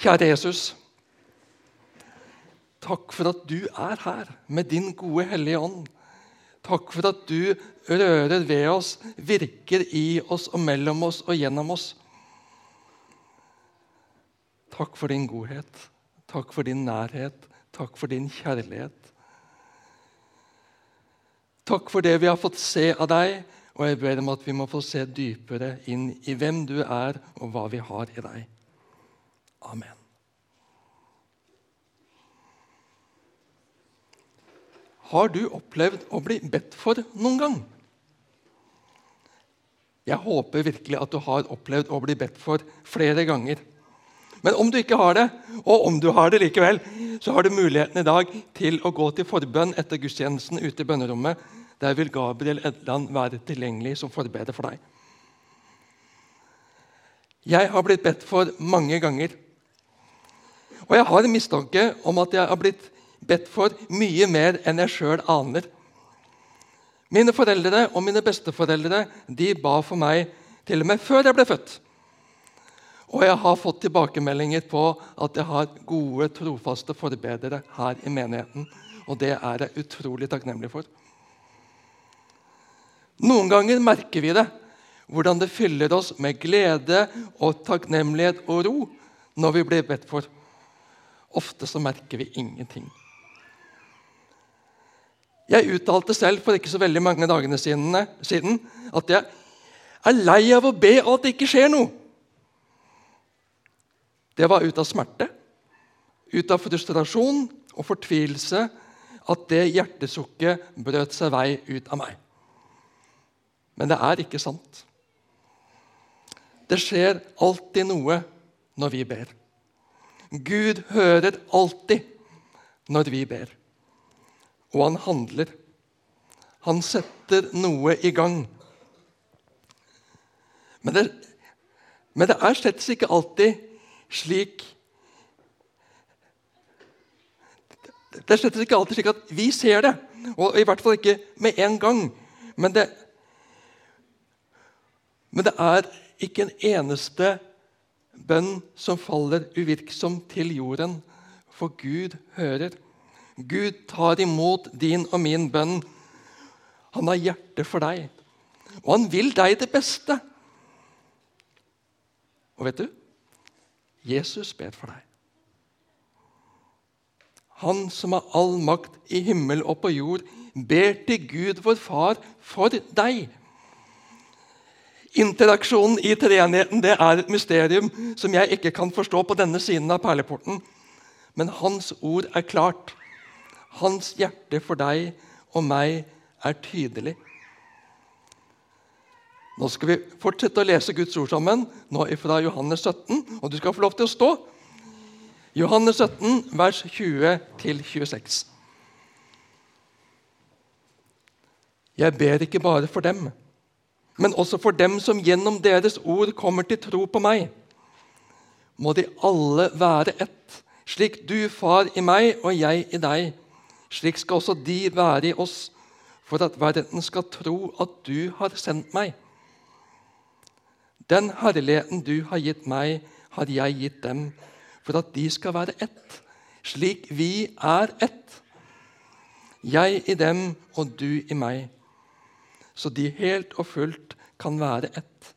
Kjære Jesus. Takk for at du er her med din gode, hellige ånd. Takk for at du rører ved oss, virker i oss og mellom oss og gjennom oss. Takk for din godhet. Takk for din nærhet. Takk for din kjærlighet. Takk for det vi har fått se av deg, og jeg ber om at vi må få se dypere inn i hvem du er, og hva vi har i deg. Amen. Har du opplevd å bli bedt for noen gang? Jeg håper virkelig at du har opplevd å bli bedt for flere ganger. Men om du ikke har det, og om du har det likevel, så har du muligheten i dag til å gå til forbønn etter gudstjenesten ute i bønnerommet. Der vil Gabriel Edland være tilgjengelig som forbeder for deg. Jeg har blitt bedt for mange ganger. Og jeg har en mistanke om at jeg har blitt bedt for mye mer enn jeg sjøl aner. Mine foreldre og mine besteforeldre de ba for meg til og med før jeg ble født. Og jeg har fått tilbakemeldinger på at jeg har gode, trofaste forbedere her i menigheten. Og det er jeg utrolig takknemlig for. Noen ganger merker vi det, hvordan det fyller oss med glede og takknemlighet og ro når vi blir bedt for. Ofte så merker vi ingenting. Jeg uttalte selv for ikke så veldig mange dagene siden at jeg er lei av å be og at det ikke skjer noe. Det var ut av smerte, ut av frustrasjon og fortvilelse at det hjertesukket brøt seg vei ut av meg. Men det er ikke sant. Det skjer alltid noe når vi ber. Gud hører alltid når vi ber og han handler. Han setter noe i gang. Men det, men det er slett ikke alltid slik Det er slett ikke alltid slik at vi ser det, og i hvert fall ikke med en gang. Men det, men det er ikke en eneste bønn som faller uvirksom til jorden, for Gud hører. Gud tar imot din og min bønn. Han har hjerte for deg, og han vil deg det beste. Og vet du? Jesus ber for deg. Han som har all makt i himmel og på jord, ber til Gud, vår Far, for deg. Interaksjonen i treenigheten det er et mysterium som jeg ikke kan forstå på denne siden av perleporten. Men hans ord er klart. Hans hjerte for deg og meg er tydelig. Nå skal vi fortsette å lese Guds ord sammen, nå fra Johannes 17. Og du skal få lov til å stå. Johannes 17, vers 20-26. Jeg ber ikke bare for dem, men også for dem som gjennom deres ord kommer til tro på meg. Må de alle være ett, slik du, Far, i meg og jeg i deg slik skal også de være i oss, for at verden skal tro at du har sendt meg. Den herligheten du har gitt meg, har jeg gitt dem, for at de skal være ett, slik vi er ett. Jeg i dem og du i meg, så de helt og fullt kan være ett.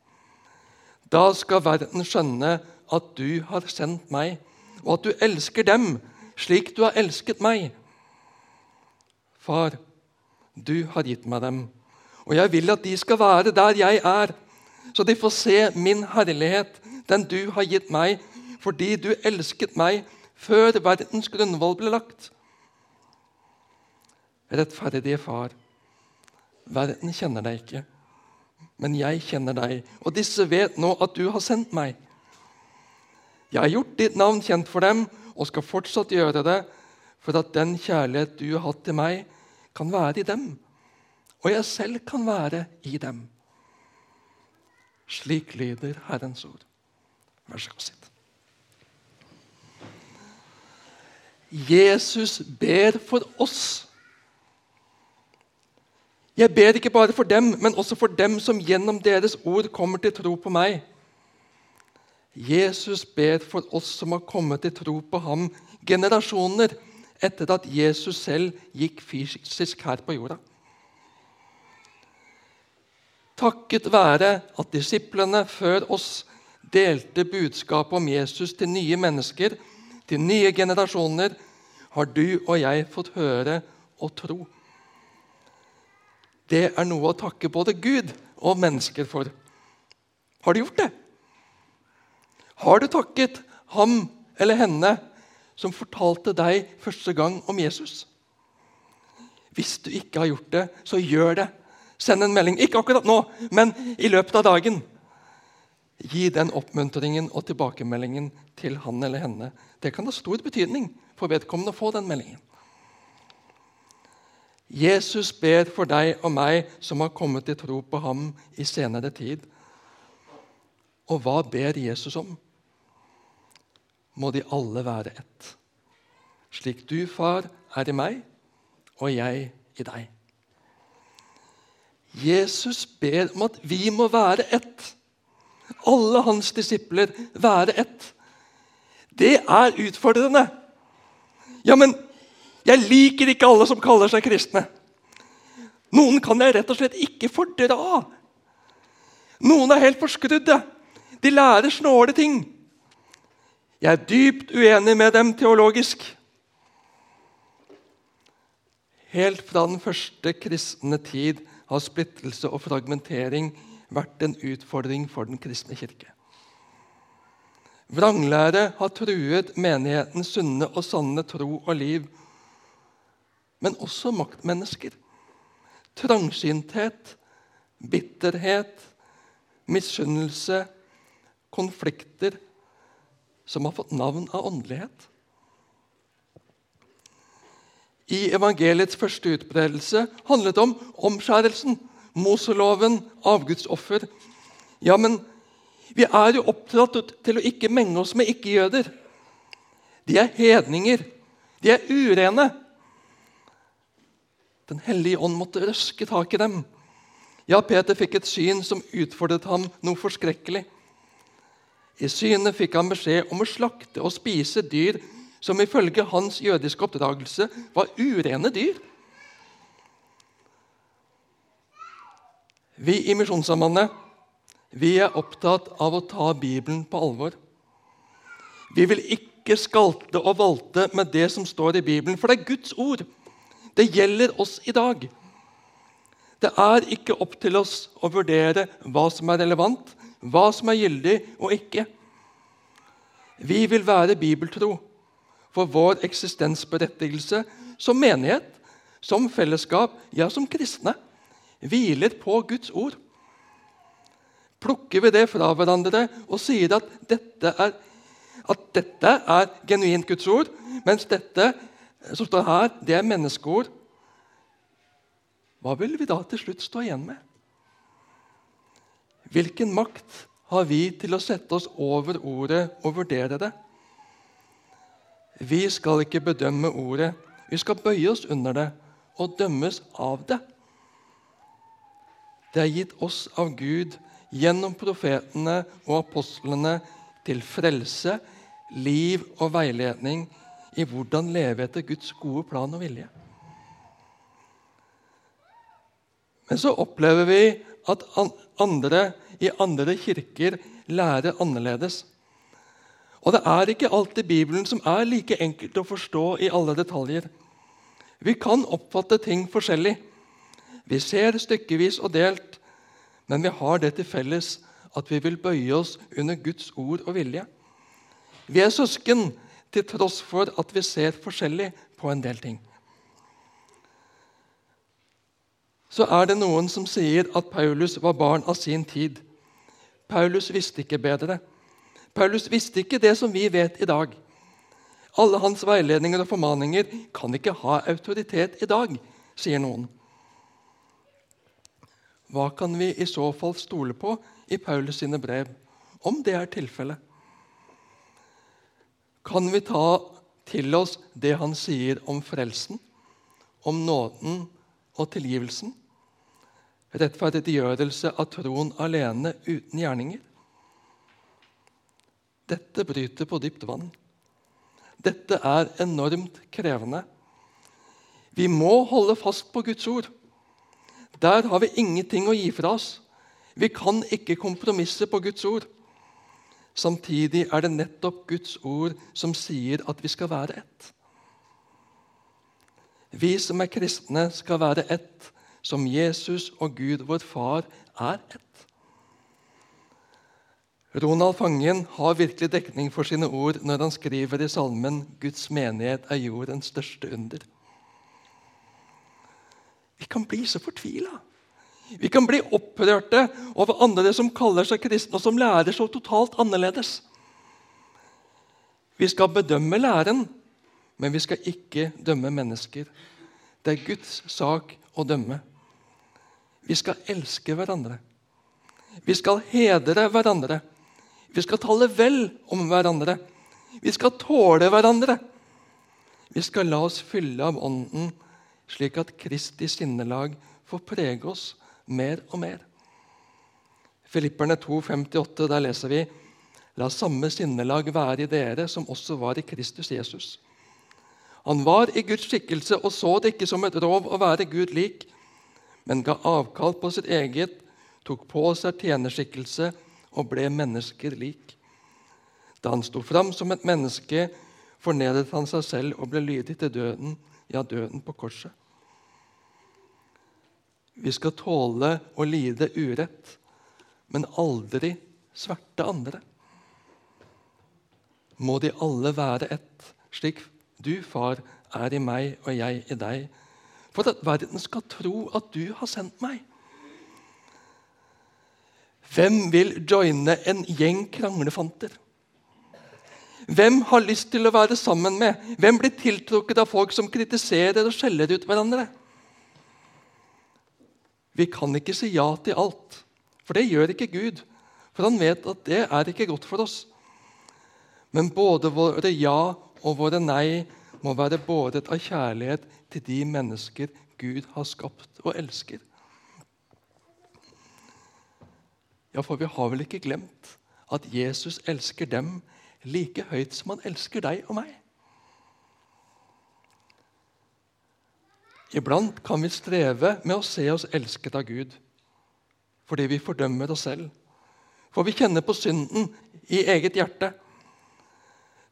Da skal verden skjønne at du har sendt meg, og at du elsker dem slik du har elsket meg. Far, du har gitt meg dem, og jeg vil at de skal være der jeg er, så de får se min herlighet, den du har gitt meg, fordi du elsket meg før verdens grunnvoll ble lagt. Rettferdige Far, verden kjenner deg ikke, men jeg kjenner deg, og disse vet nå at du har sendt meg. Jeg har gjort ditt navn kjent for dem og skal fortsatt gjøre det, for at den kjærlighet du har hatt til meg, kan være i dem, og jeg selv kan være i dem. Slik lyder Herrens ord. Vær så god, sitt. Jesus ber for oss. Jeg ber ikke bare for dem, men også for dem som gjennom deres ord kommer til tro på meg. Jesus ber for oss som har kommet til tro på ham generasjoner etter at Jesus selv gikk fysisk her på jorda. Takket være at disiplene før oss delte budskapet om Jesus til nye mennesker, til nye generasjoner, har du og jeg fått høre og tro. Det er noe å takke både Gud og mennesker for. Har du gjort det? Har du takket ham eller henne som fortalte deg første gang om Jesus? Hvis du ikke har gjort det, så gjør det. Send en melding. Ikke akkurat nå, men i løpet av dagen. Gi den oppmuntringen og tilbakemeldingen til han eller henne. Det kan ha stor betydning for vedkommende å få den meldingen. Jesus ber for deg og meg som har kommet til tro på ham i senere tid. Og hva ber Jesus om? Må de alle være ett. Slik du, far, er i meg, og jeg i deg. Jesus ber om at vi må være ett. Alle hans disipler være ett. Det er utfordrende. Ja, men jeg liker ikke alle som kaller seg kristne. Noen kan jeg rett og slett ikke fordra. Noen er helt forskrudde. De lærer snåle ting. Jeg er dypt uenig med dem teologisk. Helt fra den første kristne tid har splittelse og fragmentering vært en utfordring for den kristne kirke. Vranglære har truet menighetens sunne og sanne tro og liv men også maktmennesker. Trangsynthet, bitterhet, misunnelse, konflikter som har fått navn av åndelighet. I evangeliets første utbredelse handlet det om omskjærelsen, Moseloven, avgudsoffer. Ja, men vi er jo oppdratt til å ikke menge oss med ikke-jøder. De er hedninger. De er urene. Den hellige ånd måtte røske tak i dem. Ja, Peter fikk et syn som utfordret ham noe forskrekkelig. I synet fikk han beskjed om å slakte og spise dyr som ifølge hans jødiske oppdragelse var urene dyr. Vi i Misjonssambandet vi er opptatt av å ta Bibelen på alvor. Vi vil ikke skalte og valte med det som står i Bibelen, for det er Guds ord. Det gjelder oss i dag. Det er ikke opp til oss å vurdere hva som er relevant, hva som er gyldig og ikke. Vi vil være bibeltro for vår eksistensberettigelse som menighet, som fellesskap, ja, som kristne, hviler på Guds ord. Plukker vi det fra hverandre og sier at dette er, at dette er genuint Guds ord, mens dette som står her, det er menneskeord. Hva vil vi da til slutt stå igjen med? Hvilken makt har vi til å sette oss over ordet og vurdere det? Vi skal ikke bedømme ordet, vi skal bøye oss under det og dømmes av det. Det er gitt oss av Gud gjennom profetene og apostlene til frelse, liv og veiledning i hvordan leve etter Guds gode plan og vilje. Men så opplever vi at andre i andre kirker lærer annerledes. Og det er ikke alltid Bibelen som er like enkelt å forstå i alle detaljer. Vi kan oppfatte ting forskjellig. Vi ser stykkevis og delt, men vi har det til felles at vi vil bøye oss under Guds ord og vilje. Vi er søsken, til tross for at vi ser forskjellig på en del ting. Så er det noen som sier at Paulus var barn av sin tid. Paulus visste ikke bedre. Paulus visste ikke det som vi vet i dag. Alle hans veiledninger og formaninger kan ikke ha autoritet i dag, sier noen. Hva kan vi i så fall stole på i Paulus sine brev, om det er tilfellet? Kan vi ta til oss det han sier om frelsen, om nåden og tilgivelsen. Rettferdiggjørelse av troen alene uten gjerninger. Dette bryter på dypt vann. Dette er enormt krevende. Vi må holde fast på Guds ord. Der har vi ingenting å gi fra oss. Vi kan ikke kompromisse på Guds ord. Samtidig er det nettopp Guds ord som sier at vi skal være ett. Vi som er kristne, skal være ett, som Jesus og Gud, vår Far, er ett. Ronald Fangen har virkelig dekning for sine ord når han skriver i salmen 'Guds menighet er jordens største under'. Vi kan bli så fortvila. Vi kan bli opprørte over andre som kaller seg kristne, og som lærer så totalt annerledes. Vi skal bedømme læren, men vi skal ikke dømme mennesker. Det er Guds sak å dømme. Vi skal elske hverandre. Vi skal hedre hverandre. Vi skal tale vel om hverandre. Vi skal tåle hverandre. Vi skal la oss fylle av Ånden, slik at Kristi sinnelag får prege oss mer og mer. Filipperne 2, 58, der leser vi La samme sinnelag være i dere som også var i Kristus Jesus. Han var i Guds skikkelse og så det ikke som et rov å være Gud lik, men ga avkall på sitt eget, tok på seg tjenerskikkelse og ble mennesker lik. Da han sto fram som et menneske, fornedret han seg selv og ble lydig til døden, ja, døden på korset. Vi skal tåle å lide urett, men aldri sverte andre. Må de alle være ett, slik du, far, er i meg og jeg i deg, for at verden skal tro at du har sendt meg. Hvem vil joine en gjeng kranglefanter? Hvem har lyst til å være sammen med? Hvem blir tiltrukket av folk som kritiserer og skjeller ut hverandre? Vi kan ikke si ja til alt, for det gjør ikke Gud. For han vet at det er ikke godt for oss. Men både våre ja og våre nei må være båret av kjærlighet til de mennesker Gud har skapt og elsker. Ja, for vi har vel ikke glemt at Jesus elsker dem like høyt som han elsker deg og meg? Iblant kan vi streve med å se oss elsket av Gud fordi vi fordømmer oss selv. For vi kjenner på synden i eget hjerte.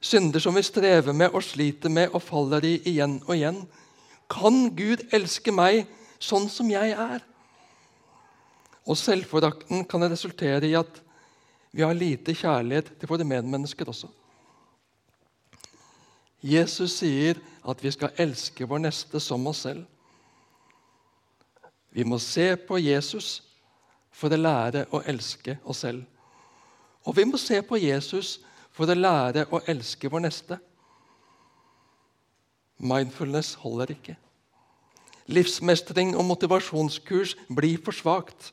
Synder som vi strever med og sliter med og faller i igjen og igjen. Kan Gud elske meg sånn som jeg er? Og selvforakten kan resultere i at vi har lite kjærlighet til våre medmennesker også. Jesus sier at vi skal elske vår neste som oss selv. Vi må se på Jesus for å lære å elske oss selv. Og vi må se på Jesus for å lære å elske vår neste. Mindfulness holder ikke. Livsmestring og motivasjonskurs blir for svakt.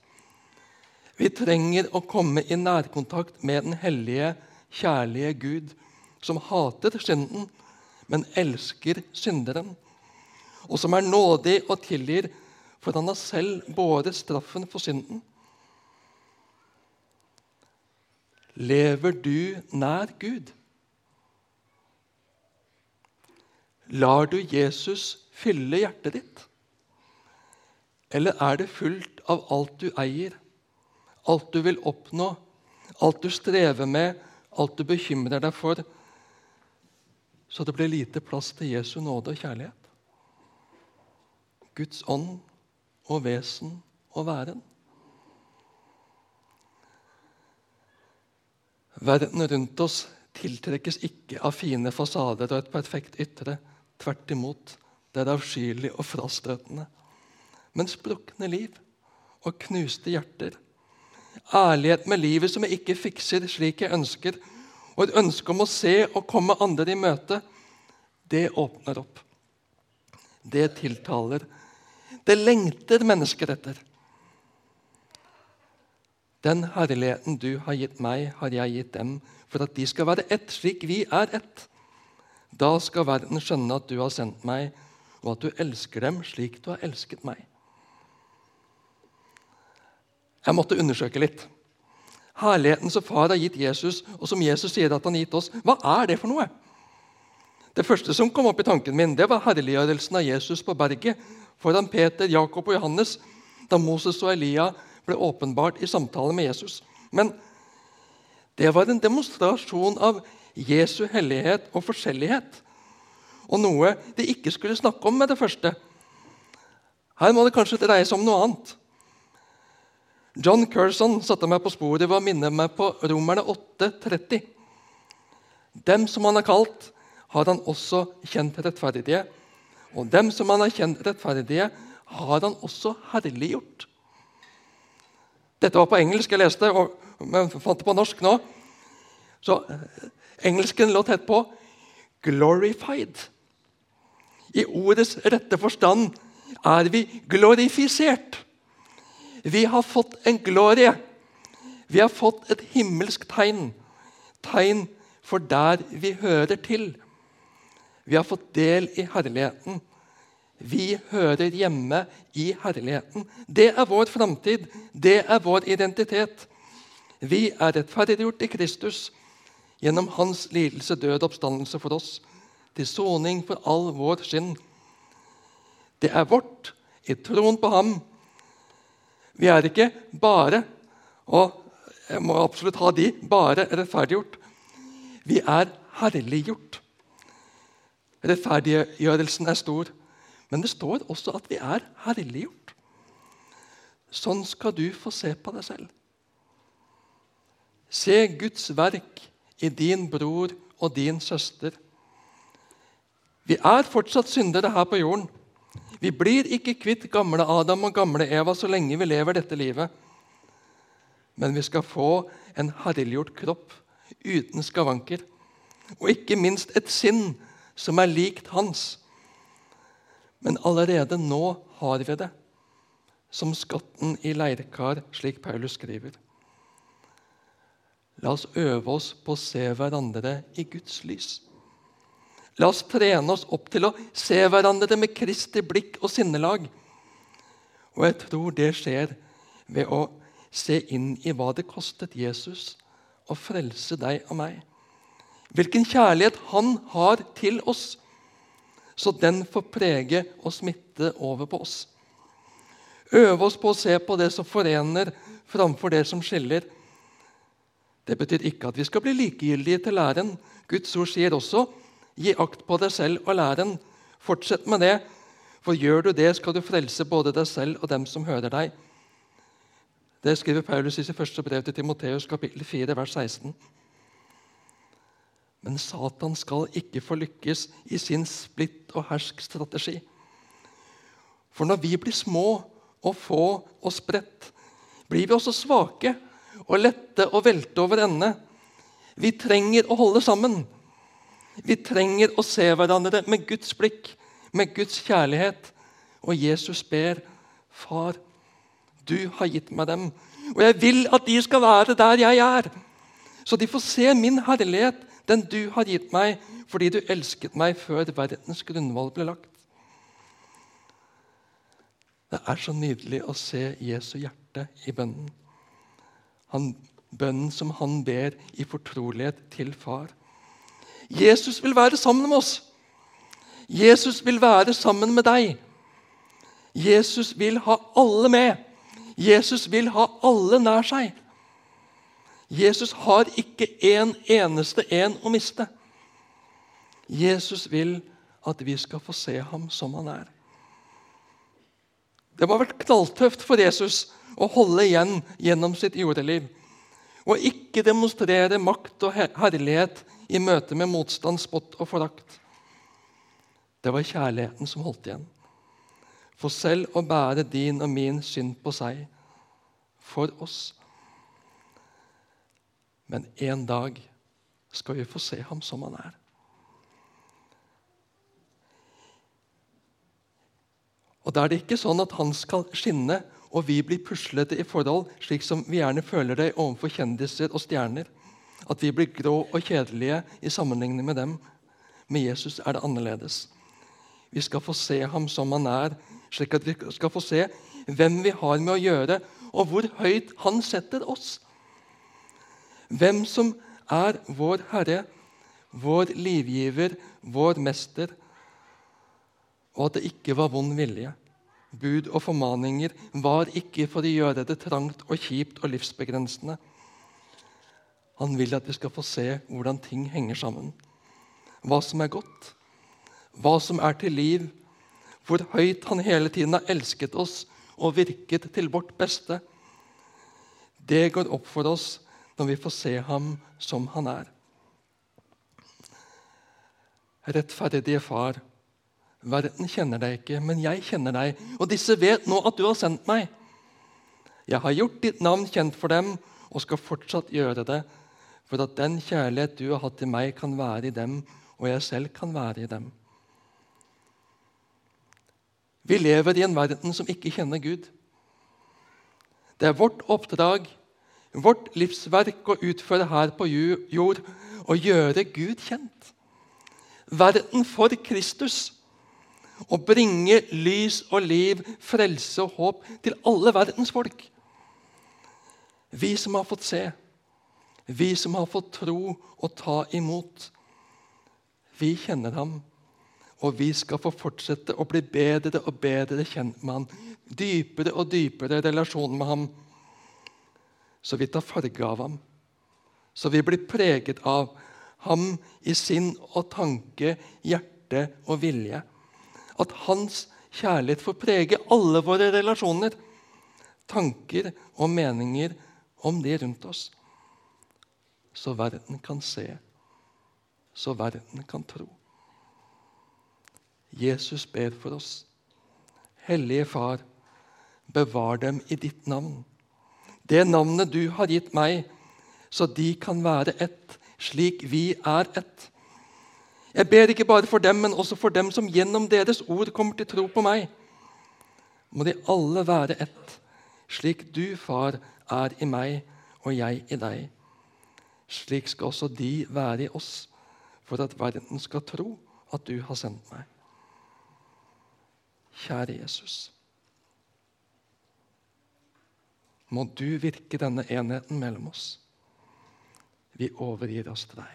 Vi trenger å komme i nærkontakt med den hellige, kjærlige Gud, som hater synden, men elsker synderen, og som er nådig og tilgir for han har selv båret straffen for synden. Lever du nær Gud? Lar du Jesus fylle hjertet ditt? Eller er det fullt av alt du eier, alt du vil oppnå, alt du strever med, alt du bekymrer deg for, så det blir lite plass til Jesu nåde og kjærlighet? Guds ånd og vesen og væren. Verden rundt oss tiltrekkes ikke av fine fasader og et perfekt ytre. Tvert imot. Det er avskyelig og frastøtende. Men sprukne liv og knuste hjerter, ærlighet med livet som jeg ikke fikser slik jeg ønsker, og et ønske om å se og komme andre i møte, det åpner opp. Det tiltaler det lengter mennesker etter. Den herligheten du har gitt meg, har jeg gitt dem, for at de skal være ett slik vi er ett. Da skal verden skjønne at du har sendt meg, og at du elsker dem slik du har elsket meg. Jeg måtte undersøke litt. Herligheten som far har gitt Jesus, og som Jesus sier at han har gitt oss, hva er det for noe? Det første som kom opp i tanken min, det var herliggjørelsen av Jesus på berget foran Peter, Jakob og Johannes da Moses og Elia ble åpenbart i samtale med Jesus. Men det var en demonstrasjon av Jesu hellighet og forskjellighet. Og noe de ikke skulle snakke om med det første. Her må det kanskje dreie seg om noe annet. John Curson satte meg på sporet ved å minne meg på Romerne 8,30. Dem som han har kalt, har han også kjent rettferdige. Og dem som han har kjent rettferdige, har han også herliggjort. Dette var på engelsk jeg leste, og men fant det på norsk nå. Så eh, engelsken lå tett på 'glorified'. I ordets rette forstand er vi glorifisert. Vi har fått en glorie. Vi har fått et himmelsk tegn. Tegn for der vi hører til. Vi har fått del i herligheten. Vi hører hjemme i herligheten. Det er vår framtid. Det er vår identitet. Vi er rettferdiggjort i Kristus gjennom hans lidelse, død og oppstandelse for oss, til soning for all vår synd. Det er vårt i troen på ham. Vi er ikke bare og jeg må absolutt ha de bare rettferdiggjort. Vi er herliggjort. Rettferdiggjørelsen er stor, men det står også at vi er herliggjort. Sånn skal du få se på deg selv. Se Guds verk i din bror og din søster. Vi er fortsatt syndere her på jorden. Vi blir ikke kvitt gamle Adam og gamle Eva så lenge vi lever dette livet. Men vi skal få en herliggjort kropp uten skavanker. Og ikke minst et sinn som er likt hans. Men allerede nå har vi det, som skatten i leirkar, slik Paulus skriver. La oss øve oss på å se hverandre i Guds lys. La oss trene oss opp til å se hverandre med Kristi blikk og sinnelag. Og jeg tror det skjer ved å se inn i hva det kostet Jesus å frelse deg og meg. Hvilken kjærlighet han har til oss, så den får prege og smitte over på oss. Øve oss på å se på det som forener, framfor det som skiller. Det betyr ikke at vi skal bli likegyldige til læren. Guds ord sier også Gi akt på deg selv og læren. Fortsett med det, for gjør du det, skal du frelse både deg selv og dem som hører deg. Det skriver Paulus i sitt første brev til Timoteus, kapittel 4, vers 16. Men Satan skal ikke få lykkes i sin splitt og hersk-strategi. For når vi blir små og få og spredt, blir vi også svake og lette å velte over ende. Vi trenger å holde sammen. Vi trenger å se hverandre med Guds blikk, med Guds kjærlighet. Og Jesus ber, 'Far, du har gitt meg dem, og jeg vil at de skal være der jeg er.' Så de får se min herlighet, den du har gitt meg, fordi du elsket meg før verdens grunnvoll ble lagt. Det er så nydelig å se Jesu hjerte i bønnen. Han, bønnen som han ber i fortrolighet til far. Jesus vil være sammen med oss. Jesus vil være sammen med deg. Jesus vil ha alle med. Jesus vil ha alle nær seg. Jesus har ikke en eneste en å miste. Jesus vil at vi skal få se ham som han er. Det må ha vært knalltøft for Jesus å holde igjen gjennom sitt jordeliv. Og ikke demonstrere makt og herlighet i møte med motstand, spott og forakt. Det var kjærligheten som holdt igjen. For selv å bære din og min synd på seg. For oss. Men en dag skal vi få se ham som han er. Og Da er det ikke sånn at han skal skinne og vi blir puslete i forhold, slik som vi gjerne føler det overfor kjendiser og stjerner. At vi blir grå og kjedelige i sammenligning med dem. Med Jesus er det annerledes. Vi skal få se ham som han er, slik at vi skal få se hvem vi har med å gjøre, og hvor høyt han setter oss. hvem som er vår Herre, vår livgiver, vår mester, og at det ikke var vond vilje. Bud og formaninger var ikke for å gjøre det trangt og kjipt og livsbegrensende. Han vil at vi skal få se hvordan ting henger sammen. Hva som er godt, hva som er til liv, hvor høyt han hele tiden har elsket oss og virket til vårt beste. Det går opp for oss når vi får se ham som han er. Rettferdige Far, verden kjenner deg ikke, men jeg kjenner deg, og disse vet nå at du har sendt meg. Jeg har gjort ditt navn kjent for dem og skal fortsatt gjøre det, for at den kjærlighet du har hatt til meg, kan være i dem, og jeg selv kan være i dem. Vi lever i en verden som ikke kjenner Gud. Det er vårt oppdrag, vårt livsverk, å utføre her på jord å gjøre Gud kjent. Verden for Kristus. Å bringe lys og liv, frelse og håp til alle verdens folk. Vi som har fått se, vi som har fått tro og ta imot, vi kjenner ham og vi skal få fortsette å bli bedre og bedre kjent med ham. Dypere og dypere relasjon med ham. Så vi tar farge av ham. Så vi blir preget av ham i sinn og tanke, hjerte og vilje. At hans kjærlighet får prege alle våre relasjoner, tanker og meninger om de rundt oss. Så verden kan se, så verden kan tro. Jesus ber for oss. Hellige Far, bevar dem i ditt navn. Det navnet du har gitt meg, så de kan være ett, slik vi er ett. Jeg ber ikke bare for dem, men også for dem som gjennom deres ord kommer til tro på meg. Må de alle være ett, slik du, Far, er i meg og jeg i deg. Slik skal også de være i oss, for at verden skal tro at du har sendt meg. Kjære Jesus. Må du virke denne enheten mellom oss. Vi overgir oss til deg.